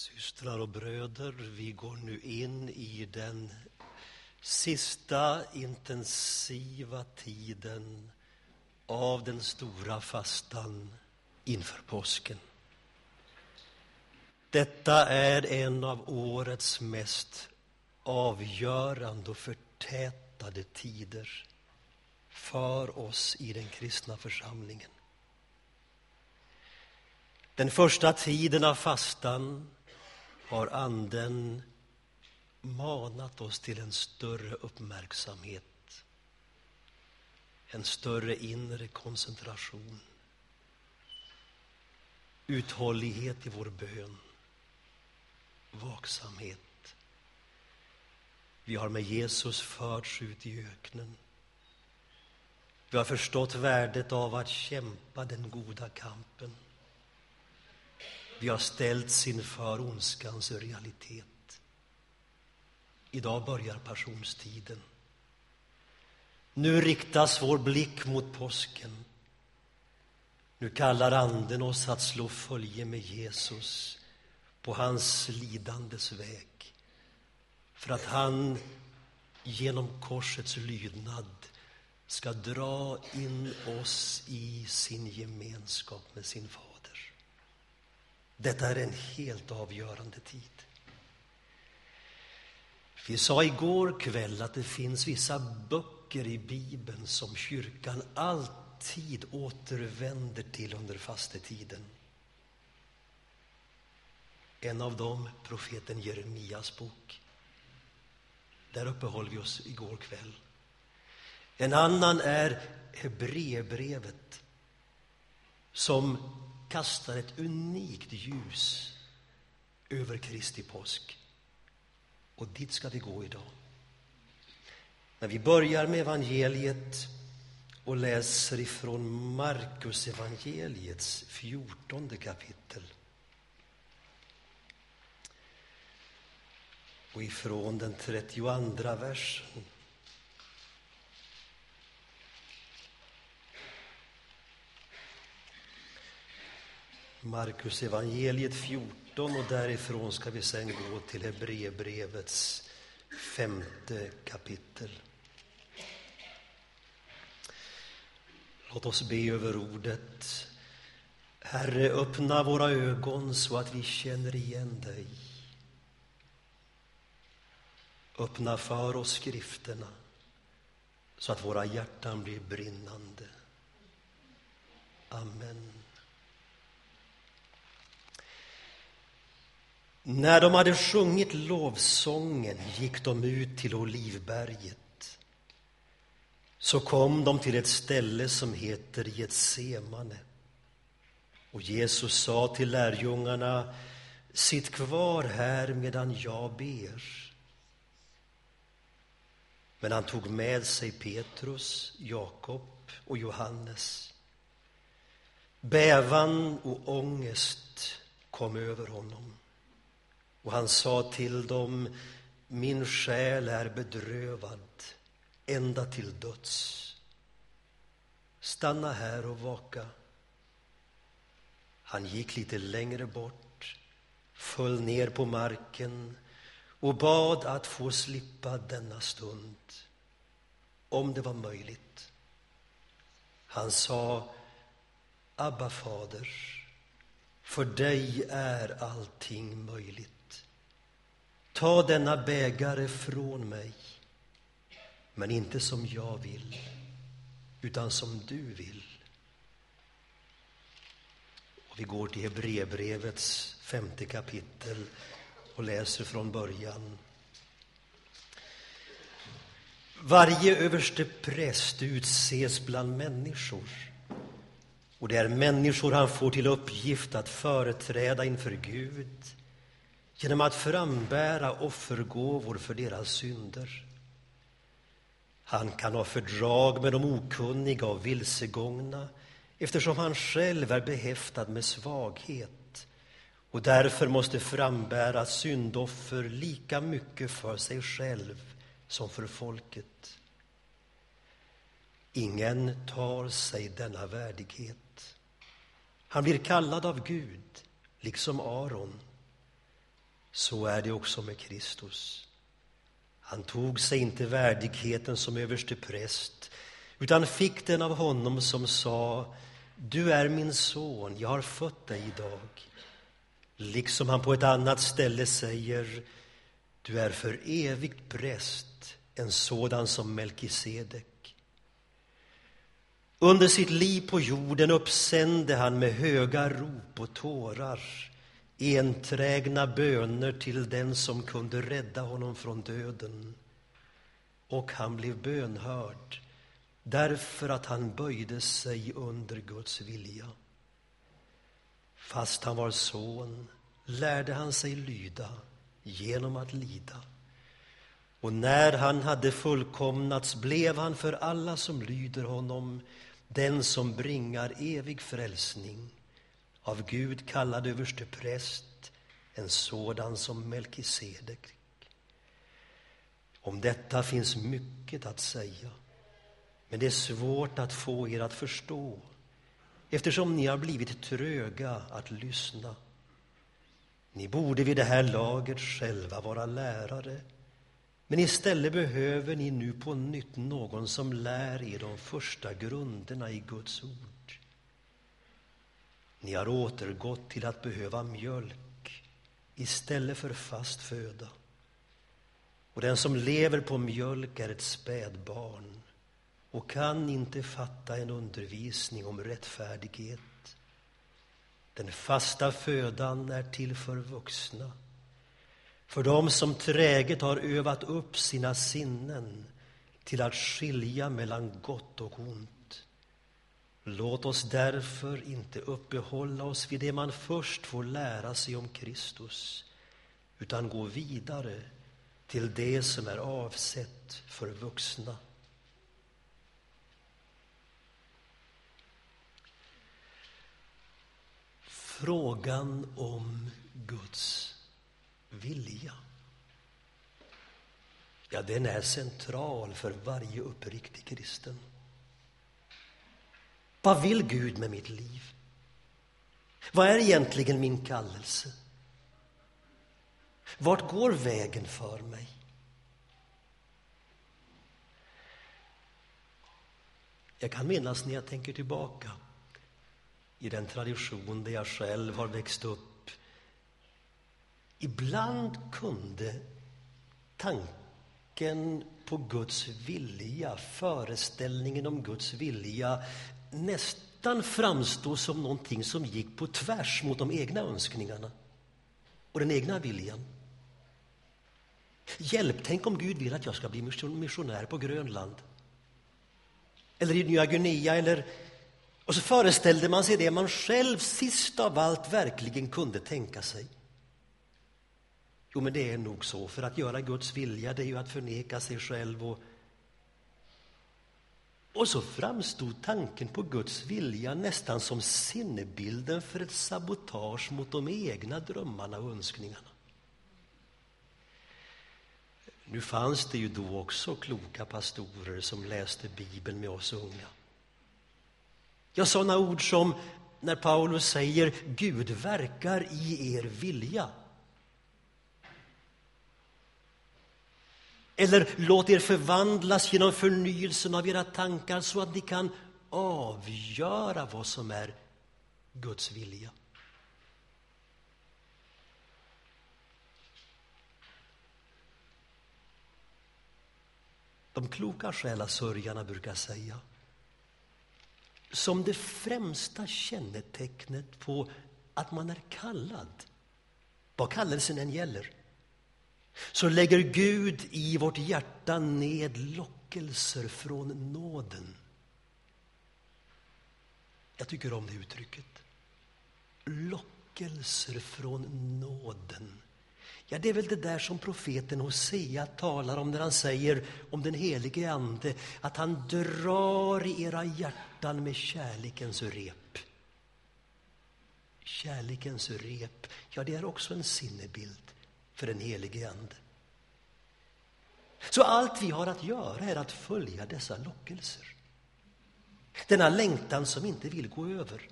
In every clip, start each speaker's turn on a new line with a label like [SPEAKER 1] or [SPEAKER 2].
[SPEAKER 1] Systrar och bröder, vi går nu in i den sista intensiva tiden av den stora fastan inför påsken. Detta är en av årets mest avgörande och förtätade tider för oss i den kristna församlingen. Den första tiden av fastan har Anden manat oss till en större uppmärksamhet, en större inre koncentration, uthållighet i vår bön, vaksamhet. Vi har med Jesus förts ut i öknen. Vi har förstått värdet av att kämpa den goda kampen. Vi har ställts inför ondskans realitet. Idag börjar passionstiden. Nu riktas vår blick mot påsken. Nu kallar Anden oss att slå följe med Jesus på hans lidandes väg för att han genom korsets lydnad ska dra in oss i sin gemenskap med sin far. Detta är en helt avgörande tid. Vi sa igår kväll att det finns vissa böcker i Bibeln som kyrkan alltid återvänder till under fastetiden. En av dem, profeten Jeremias bok. Där uppehöll vi oss igår kväll. En annan är Hebreerbrevet som kastar ett unikt ljus över Kristi påsk. Och dit ska vi gå idag. Men vi börjar med evangeliet och läser ifrån Markus evangeliets fjortonde kapitel. Och ifrån den 32 versen. Markus evangeliet 14 och därifrån ska vi sen gå till Hebreerbrevets femte kapitel. Låt oss be över ordet. Herre, öppna våra ögon så att vi känner igen dig. Öppna för oss skrifterna så att våra hjärtan blir brinnande. Amen. När de hade sjungit lovsången gick de ut till Olivberget. Så kom de till ett ställe som heter Getsemane. Och Jesus sa till lärjungarna, sitt kvar här medan jag ber. Men han tog med sig Petrus, Jakob och Johannes. Bävan och ångest kom över honom. Och han sa till dem, min själ är bedrövad ända till döds. Stanna här och vaka. Han gick lite längre bort, föll ner på marken och bad att få slippa denna stund, om det var möjligt. Han sa, Abba, fader, för dig är allting möjligt. Ta denna bägare från mig, men inte som jag vill, utan som du vill. Och vi går till Hebreerbrevets femte kapitel och läser från början. Varje överste präst utses bland människor och det är människor han får till uppgift att företräda inför Gud genom att frambära offergåvor för deras synder. Han kan ha fördrag med de okunniga och vilsegångna eftersom han själv är behäftad med svaghet och därför måste frambära syndoffer lika mycket för sig själv som för folket. Ingen tar sig denna värdighet. Han blir kallad av Gud, liksom Aron så är det också med Kristus. Han tog sig inte värdigheten som överste präst utan fick den av honom som sa Du är min son, jag har fött dig idag. Liksom han på ett annat ställe säger Du är för evigt präst, en sådan som Melkisedek. Under sitt liv på jorden uppsände han med höga rop och tårar enträgna böner till den som kunde rädda honom från döden. Och han blev bönhörd därför att han böjde sig under Guds vilja. Fast han var son lärde han sig lyda genom att lida. Och när han hade fullkomnats blev han för alla som lyder honom den som bringar evig frälsning av Gud kallad överste präst, en sådan som Melkisedek. Om detta finns mycket att säga, men det är svårt att få er att förstå eftersom ni har blivit tröga att lyssna. Ni borde vid det här laget själva vara lärare men istället behöver ni nu på nytt någon som lär er de första grunderna i Guds ord. Ni har återgått till att behöva mjölk istället för fast föda. Och den som lever på mjölk är ett spädbarn och kan inte fatta en undervisning om rättfärdighet. Den fasta födan är till för vuxna, för dem som träget har övat upp sina sinnen till att skilja mellan gott och ont. Låt oss därför inte uppehålla oss vid det man först får lära sig om Kristus utan gå vidare till det som är avsett för vuxna. Frågan om Guds vilja. Ja, den är central för varje uppriktig kristen. Vad vill Gud med mitt liv? Vad är egentligen min kallelse? Vart går vägen för mig? Jag kan minnas när jag tänker tillbaka i den tradition där jag själv har växt upp. Ibland kunde tanken på Guds vilja, föreställningen om Guds vilja nästan framstå som någonting som gick på tvärs mot de egna önskningarna och den egna viljan. Hjälp, tänk om Gud vill att jag ska bli missionär på Grönland. Eller i Nya Guinea. Eller... Och så föreställde man sig det man själv sist av allt verkligen kunde tänka sig. Jo, men det är nog så. För att göra Guds vilja, det är ju att förneka sig själv och och så framstod tanken på Guds vilja nästan som sinnebilden för ett sabotage mot de egna drömmarna och önskningarna. Nu fanns det ju då också kloka pastorer som läste Bibeln med oss unga. Ja, sådana ord som när Paulus säger Gud verkar i er vilja. Eller låt er förvandlas genom förnyelsen av era tankar så att ni kan avgöra vad som är Guds vilja. De kloka själasörjarna brukar säga som det främsta kännetecknet på att man är kallad, vad kallelsen än gäller, så lägger Gud i vårt hjärta ned lockelser från nåden. Jag tycker om det uttrycket. Lockelser från nåden. Ja, det är väl det där som profeten Hosea talar om när han säger om den helige Ande att han drar i era hjärtan med kärlekens rep. Kärlekens rep, ja, det är också en sinnebild för den helige Ande. Så allt vi har att göra är att följa dessa lockelser. Denna längtan som inte vill gå över.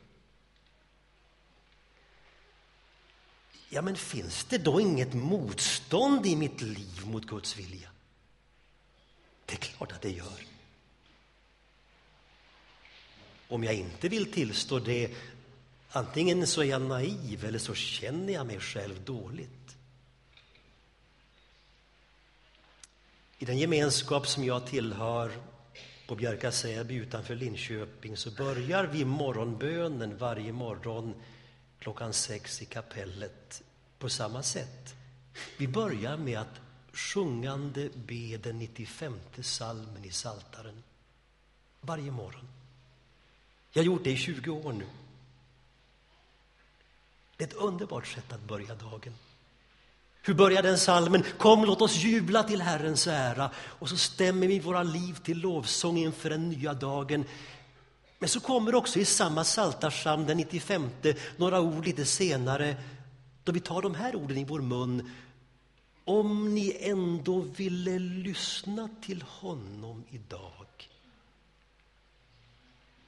[SPEAKER 1] Ja, men finns det då inget motstånd i mitt liv mot Guds vilja? Det är klart att det gör. Om jag inte vill tillstå det, antingen så är jag naiv eller så känner jag mig själv dåligt. I den gemenskap som jag tillhör på Bjärka Säby utanför Linköping så börjar vi morgonbönen varje morgon klockan sex i kapellet på samma sätt. Vi börjar med att sjungande be den 95 salmen i Saltaren varje morgon. Jag har gjort det i 20 år nu. Det är ett underbart sätt att börja dagen. Hur börjar den salmen? Kom, låt oss jubla till Herrens ära. Och så stämmer vi våra liv till lovsång inför den nya dagen. Men så kommer också i samma psaltarpsalm, den 95, några ord lite senare, då vi tar de här orden i vår mun. Om ni ändå ville lyssna till honom idag.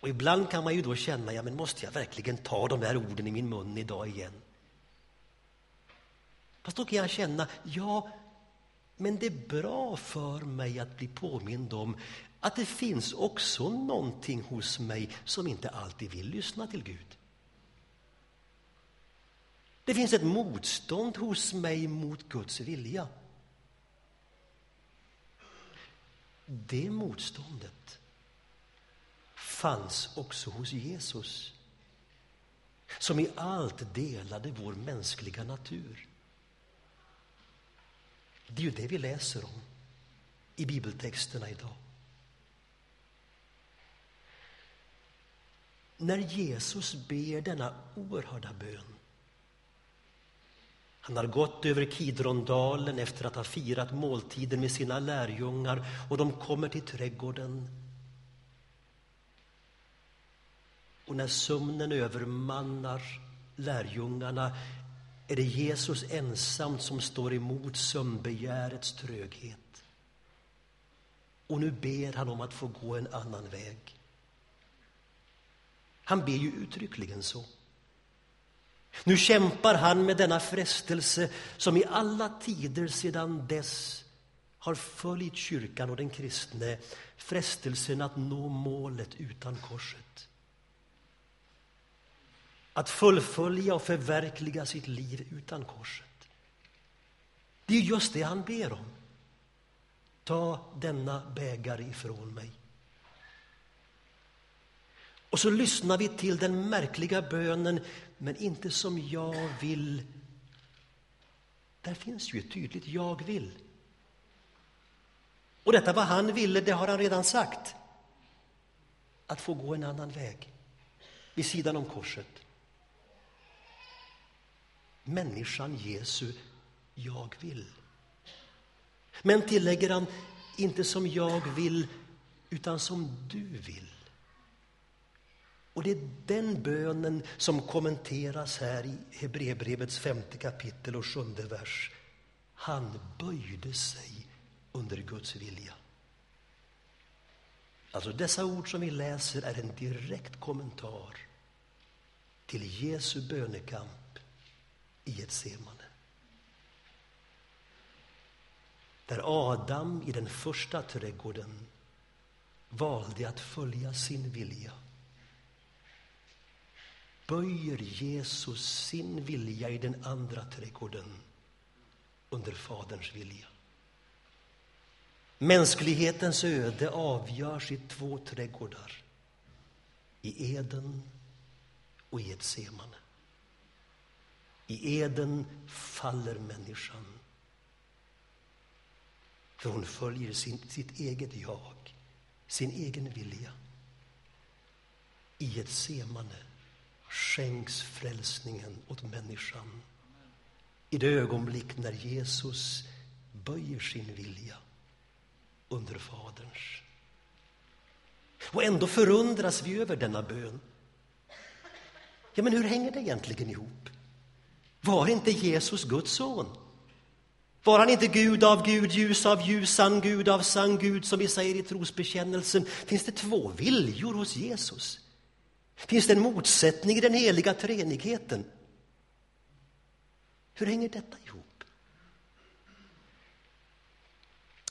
[SPEAKER 1] Och ibland kan man ju då känna, ja men måste jag verkligen ta de där orden i min mun idag igen? Fast då kan jag känna, ja, men det är bra för mig att bli påmind om att det finns också någonting hos mig som inte alltid vill lyssna till Gud. Det finns ett motstånd hos mig mot Guds vilja. Det motståndet fanns också hos Jesus som i allt delade vår mänskliga natur. Det är ju det vi läser om i bibeltexterna idag. När Jesus ber denna oerhörda bön han har gått över Kidrondalen efter att ha firat måltiden med sina lärjungar och de kommer till trädgården. Och när sömnen övermannar lärjungarna är det Jesus ensam som står emot sömnbegärets tröghet. Och nu ber han om att få gå en annan väg. Han ber ju uttryckligen så. Nu kämpar han med denna frestelse som i alla tider sedan dess har följt kyrkan och den kristne, frestelsen att nå målet utan korset. Att fullfölja och förverkliga sitt liv utan korset. Det är just det han ber om. Ta denna bägare ifrån mig. Och så lyssnar vi till den märkliga bönen, men inte som jag vill. Där finns ju ett tydligt jag vill. Och detta vad han ville, det har han redan sagt. Att få gå en annan väg, vid sidan om korset. Människan Jesu, jag vill. Men tillägger han, inte som jag vill, utan som du vill. Och det är den bönen som kommenteras här i Hebreerbrevets femte kapitel och sjunde vers. Han böjde sig under Guds vilja. Alltså dessa ord som vi läser är en direkt kommentar till Jesu bönekamp i Getsemane. Där Adam i den första trädgården valde att följa sin vilja böjer Jesus sin vilja i den andra trädgården under Faderns vilja. Mänsklighetens öde avgörs i två trädgårdar, i Eden och i Getsemane. I Eden faller människan, för hon följer sin, sitt eget jag, sin egen vilja. I Getsemane skänks frälsningen åt människan i det ögonblick när Jesus böjer sin vilja under Faderns. Och ändå förundras vi över denna bön. Ja, men hur hänger det egentligen ihop? Var inte Jesus Guds son? Var han inte Gud av Gud, ljus av ljus, sann Gud av sann Gud, som vi säger i trosbekännelsen? Finns det två viljor hos Jesus? Finns det en motsättning i den heliga treenigheten? Hur hänger detta ihop?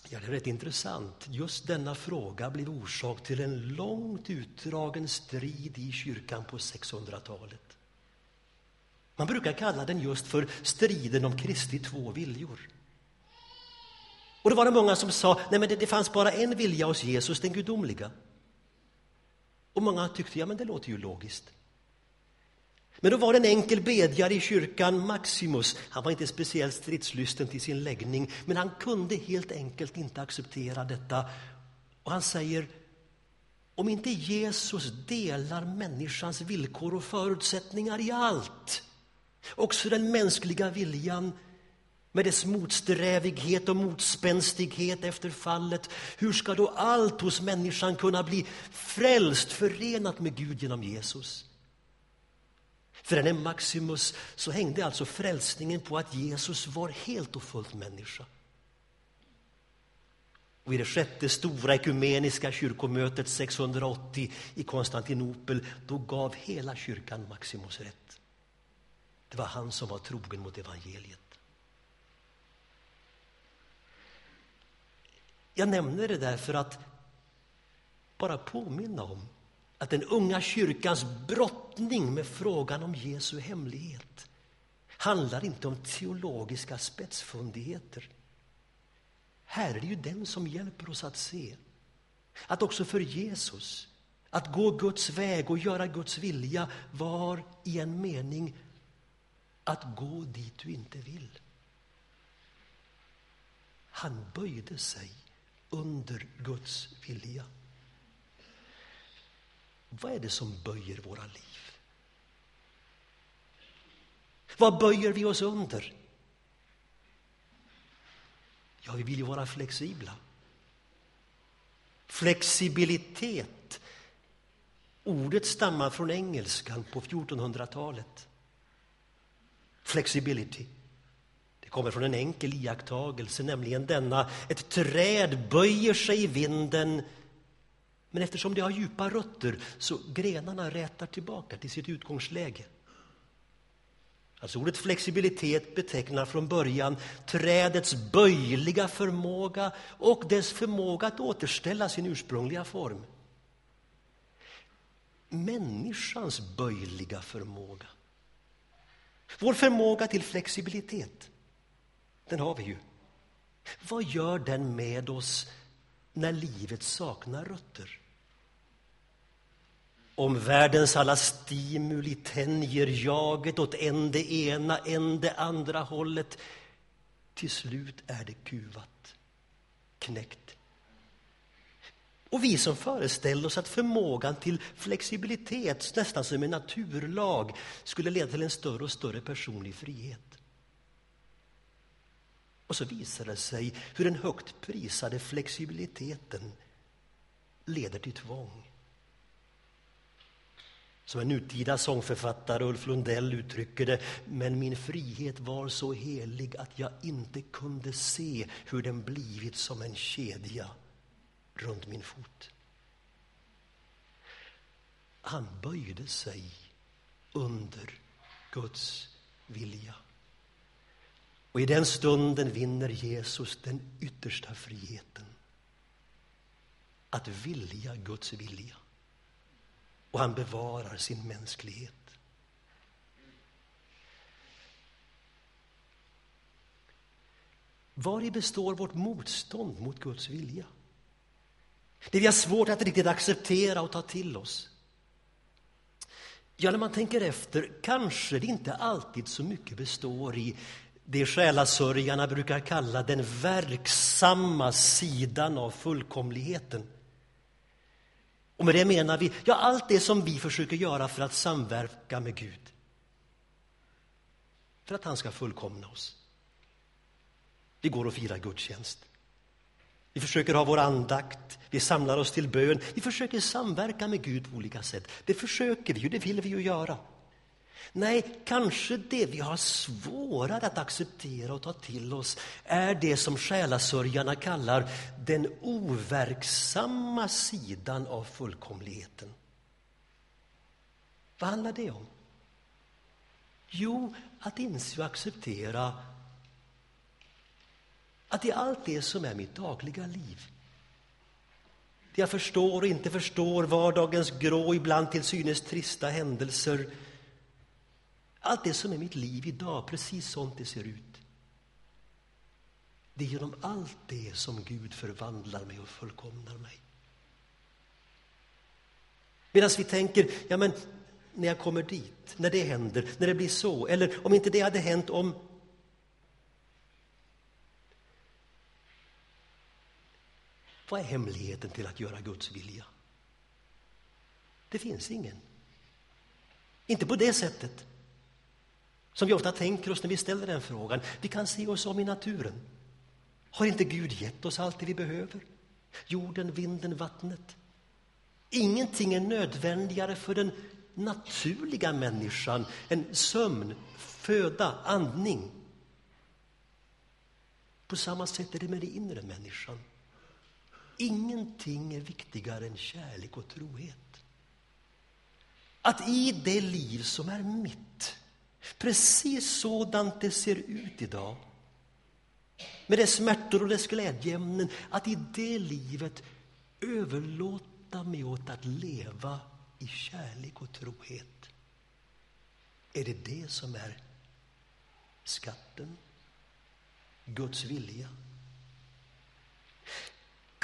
[SPEAKER 1] Ja, det är rätt intressant. Just denna fråga blev orsak till en långt utdragen strid i kyrkan på 600-talet. Man brukar kalla den just för striden om Kristi två viljor. Och då var det många som sa nej men det, det fanns bara en vilja hos Jesus, den gudomliga. Och många tyckte ja men det låter ju logiskt. Men då var det en enkel bedjare i kyrkan, Maximus. Han var inte speciellt stridslysten till sin läggning, men han kunde helt enkelt inte acceptera detta. Och han säger, om inte Jesus delar människans villkor och förutsättningar i allt, också den mänskliga viljan med dess motsträvighet och motspänstighet efter fallet, hur ska då allt hos människan kunna bli frälst, förenat med Gud genom Jesus? För denne Maximus så hängde alltså frälsningen på att Jesus var helt och fullt människa. Och I det sjätte stora ekumeniska kyrkomötet 680 i Konstantinopel då gav hela kyrkan Maximus rätt. Det var han som var trogen mot evangeliet. Jag nämner det där för att bara påminna om att den unga kyrkans brottning med frågan om Jesu hemlighet handlar inte om teologiska spetsfundigheter. Här är det ju den som hjälper oss att se att också för Jesus att gå Guds väg och göra Guds vilja var i en mening att gå dit du inte vill. Han böjde sig under Guds vilja. Vad är det som böjer våra liv? Vad böjer vi oss under? Ja, vi vill ju vara flexibla. Flexibilitet. Ordet stammar från engelskan på 1400-talet. Flexibility. Det kommer från en enkel iakttagelse, nämligen denna. Ett träd böjer sig i vinden men eftersom det har djupa rötter så grenarna rätar tillbaka till sitt utgångsläge. Alltså ordet flexibilitet betecknar från början trädets böjliga förmåga och dess förmåga att återställa sin ursprungliga form. Människans böjliga förmåga. Vår förmåga till flexibilitet, den har vi ju. Vad gör den med oss när livet saknar rötter? Om världens alla stimuli tänjer jaget åt en det ena, en det andra hållet. Till slut är det kuvat, knäckt. Och vi som föreställer oss att förmågan till flexibilitet, nästan som en naturlag, skulle leda till en större och större personlig frihet. Och så visar det sig hur den högt prisade flexibiliteten leder till tvång. Som en nutida sångförfattare, Ulf Lundell, uttrycker det men min frihet var så helig att jag inte kunde se hur den blivit som en kedja runt min fot. Han böjde sig under Guds vilja. Och i den stunden vinner Jesus den yttersta friheten. Att vilja Guds vilja och han bevarar sin mänsklighet. Vari består vårt motstånd mot Guds vilja? Det vi har svårt att riktigt acceptera och ta till oss. Ja, när man tänker efter kanske det inte alltid så mycket består i det själasörjarna brukar kalla den verksamma sidan av fullkomligheten. Och med det menar vi ja, allt det som vi försöker göra för att samverka med Gud. För att han ska fullkomna oss. Vi går och firar gudstjänst. Vi försöker ha vår andakt, vi samlar oss till bön. Vi försöker samverka med Gud på olika sätt. Det försöker vi ju, det vill vi ju göra. Nej, kanske det vi har svårare att acceptera och ta till oss är det som själasörjarna kallar den overksamma sidan av fullkomligheten. Vad handlar det om? Jo, att inse och acceptera att i allt det som är mitt dagliga liv. Det jag förstår och inte förstår, vardagens grå, ibland till synes trista händelser. Allt det som är mitt liv idag, precis sånt det ser ut. Det är genom allt det som Gud förvandlar mig och fullkomnar mig. Medan vi tänker, ja men när jag kommer dit, när det händer, när det blir så, eller om inte det hade hänt om Vad är hemligheten till att göra Guds vilja? Det finns ingen. Inte på det sättet som vi ofta tänker oss när vi ställer den frågan. Vi kan se oss om i naturen. Har inte Gud gett oss allt det vi behöver? Jorden, vinden, vattnet. Ingenting är nödvändigare för den naturliga människan än sömn, föda, andning. På samma sätt är det med den inre människan. Ingenting är viktigare än kärlek och trohet. Att i det liv som är mitt, precis sådant det ser ut idag med dess smärtor och dess glädjeämnen, att i det livet överlåta mig åt att leva i kärlek och trohet. Är det det som är skatten? Guds vilja?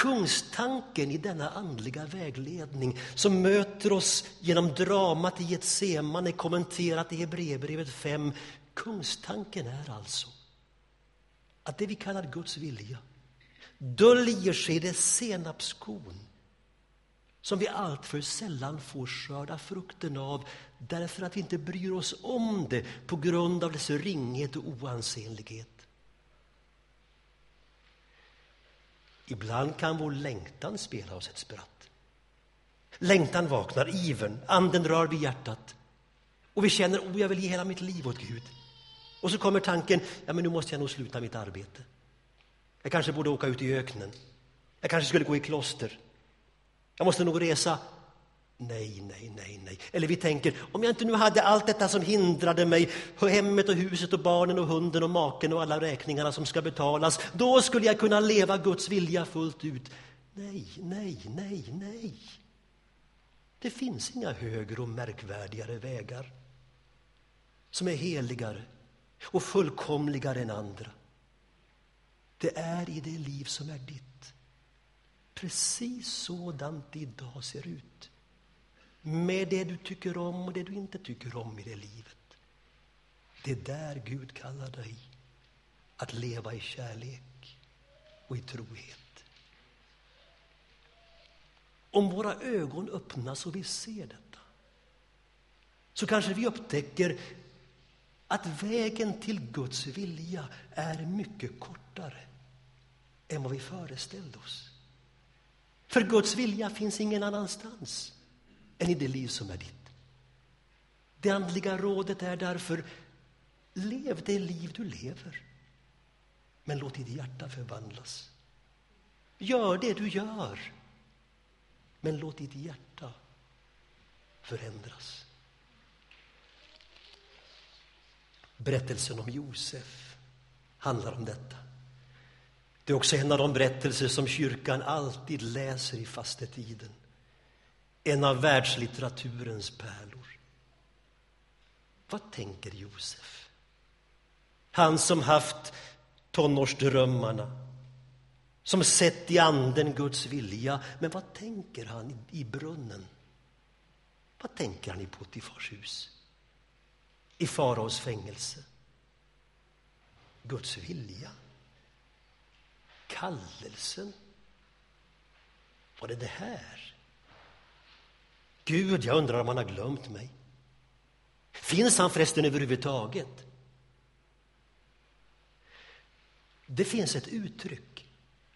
[SPEAKER 1] Kungstanken i denna andliga vägledning som möter oss genom dramat i Getsemane kommenterat i Hebreerbrevet 5. Kungstanken är alltså att det vi kallar Guds vilja döljer sig i det senapskorn som vi alltför sällan får skörda frukten av därför att vi inte bryr oss om det på grund av dess ringhet och oansenlighet. Ibland kan vår längtan spela oss ett spratt. Längtan vaknar, ivern, anden rör vid hjärtat och vi känner att oh, jag vill ge hela mitt liv åt Gud. Och så kommer tanken, ja men nu måste jag nog sluta mitt arbete. Jag kanske borde åka ut i öknen. Jag kanske skulle gå i kloster. Jag måste nog resa. Nej, nej, nej, nej. Eller vi tänker, om jag inte nu hade allt detta som hindrade mig, hemmet och huset och barnen och hunden och maken och alla räkningarna som ska betalas, då skulle jag kunna leva Guds vilja fullt ut. Nej, nej, nej, nej. Det finns inga högre och märkvärdigare vägar som är heligare och fullkomligare än andra. Det är i det liv som är ditt. Precis sådant det idag ser ut. Med det du tycker om och det du inte tycker om i det livet. Det är där Gud kallar dig att leva i kärlek och i trohet. Om våra ögon öppnas och vi ser detta så kanske vi upptäcker att vägen till Guds vilja är mycket kortare än vad vi föreställde oss. För Guds vilja finns ingen annanstans än i det liv som är ditt. Det andliga rådet är därför lev det liv du lever, men låt ditt hjärta förvandlas. Gör det du gör, men låt ditt hjärta förändras. Berättelsen om Josef handlar om detta. Det är också en av de berättelser som kyrkan alltid läser i fastetiden. En av världslitteraturens pärlor. Vad tänker Josef? Han som haft tonårsdrömmarna, som sett i anden Guds vilja. Men vad tänker han i brunnen? Vad tänker han i Potifars hus? i faraos fängelse. Guds vilja. Kallelsen. Var det det här? Gud, jag undrar om han har glömt mig. Finns han förresten överhuvudtaget? Det finns ett uttryck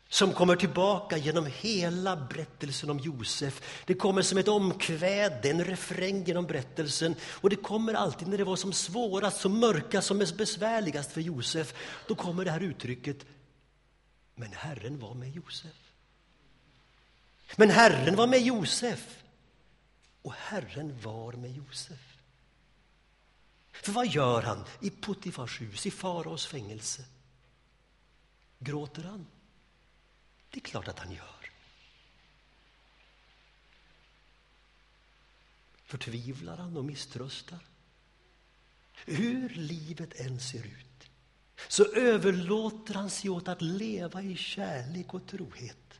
[SPEAKER 1] som kommer tillbaka genom hela berättelsen om Josef. Det kommer som ett omkväde, en refräng genom berättelsen. Och det kommer alltid när det var som svårast, som mörkast, som mest besvärligast för Josef. Då kommer det här uttrycket, men Herren var med Josef. Men Herren var med Josef. Och Herren var med Josef. För vad gör han i Puttifars hus, i faraos fängelse? Gråter han? Det är klart att han gör. Förtvivlar han och misströstar? Hur livet än ser ut så överlåter han sig åt att leva i kärlek och trohet.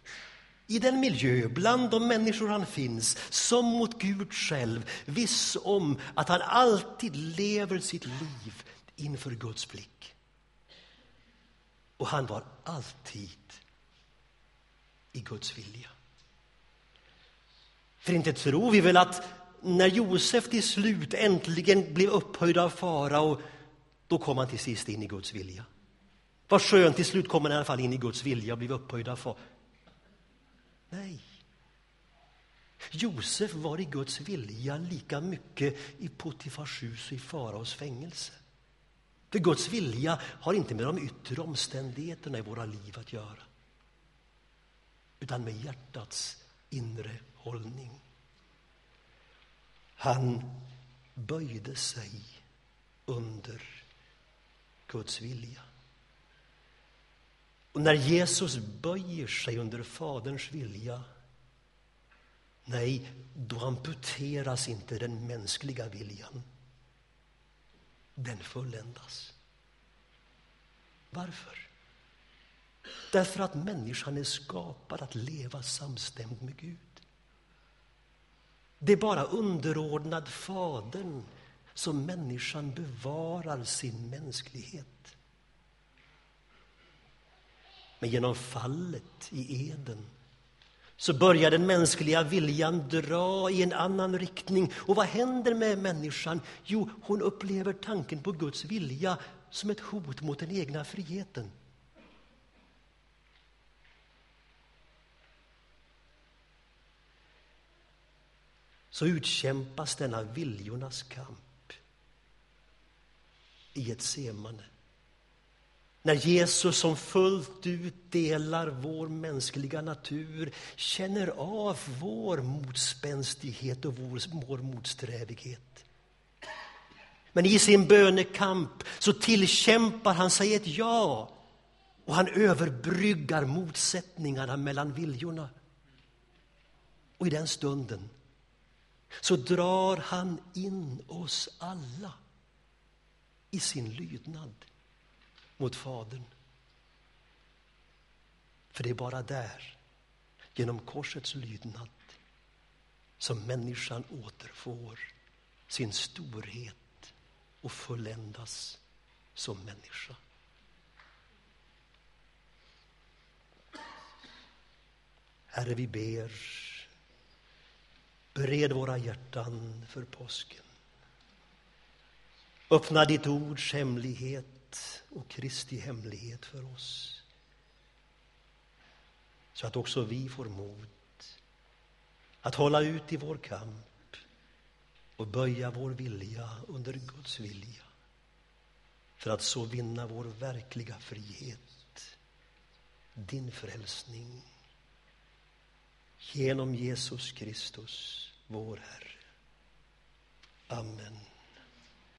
[SPEAKER 1] I den miljö, bland de människor han finns, som mot Gud själv, viss om att han alltid lever sitt liv inför Guds blick. Och han var alltid i Guds vilja. För inte tror vi väl att när Josef till slut äntligen blev upphöjd av farao, då kom han till sist in i Guds vilja. Vad skönt, till slut kom han i alla fall in i Guds vilja och blev upphöjd av farao. Nej. Josef var i Guds vilja lika mycket i Potifars hus och i faraos fängelse. För Guds vilja har inte med de yttre omständigheterna i våra liv att göra utan med hjärtats inre hållning. Han böjde sig under Guds vilja. Och när Jesus böjer sig under Faderns vilja nej, då amputeras inte den mänskliga viljan. Den fulländas. Varför? Därför att människan är skapad att leva samstämd med Gud. Det är bara underordnad Fadern som människan bevarar sin mänsklighet. Men genom fallet i Eden så börjar den mänskliga viljan dra i en annan riktning. Och vad händer med människan? Jo, hon upplever tanken på Guds vilja som ett hot mot den egna friheten. så utkämpas denna viljornas kamp i ett semane. När Jesus som fullt ut delar vår mänskliga natur känner av vår motspänstighet och vår, vår motsträvighet. Men i sin bönekamp så tillkämpar han sig ett ja och han överbryggar motsättningarna mellan viljorna. Och i den stunden så drar han in oss alla i sin lydnad mot Fadern. För det är bara där, genom korsets lydnad som människan återfår sin storhet och fulländas som människa. Herre, vi ber Bered våra hjärtan för påsken. Öppna ditt ords hemlighet hemlighet och Kristi hemlighet för oss. Så att också vi får mod att hålla ut i vår kamp och böja vår vilja under Guds vilja för att så vinna vår verkliga frihet, din frälsning genom Jesus Kristus, vår Herre. Amen.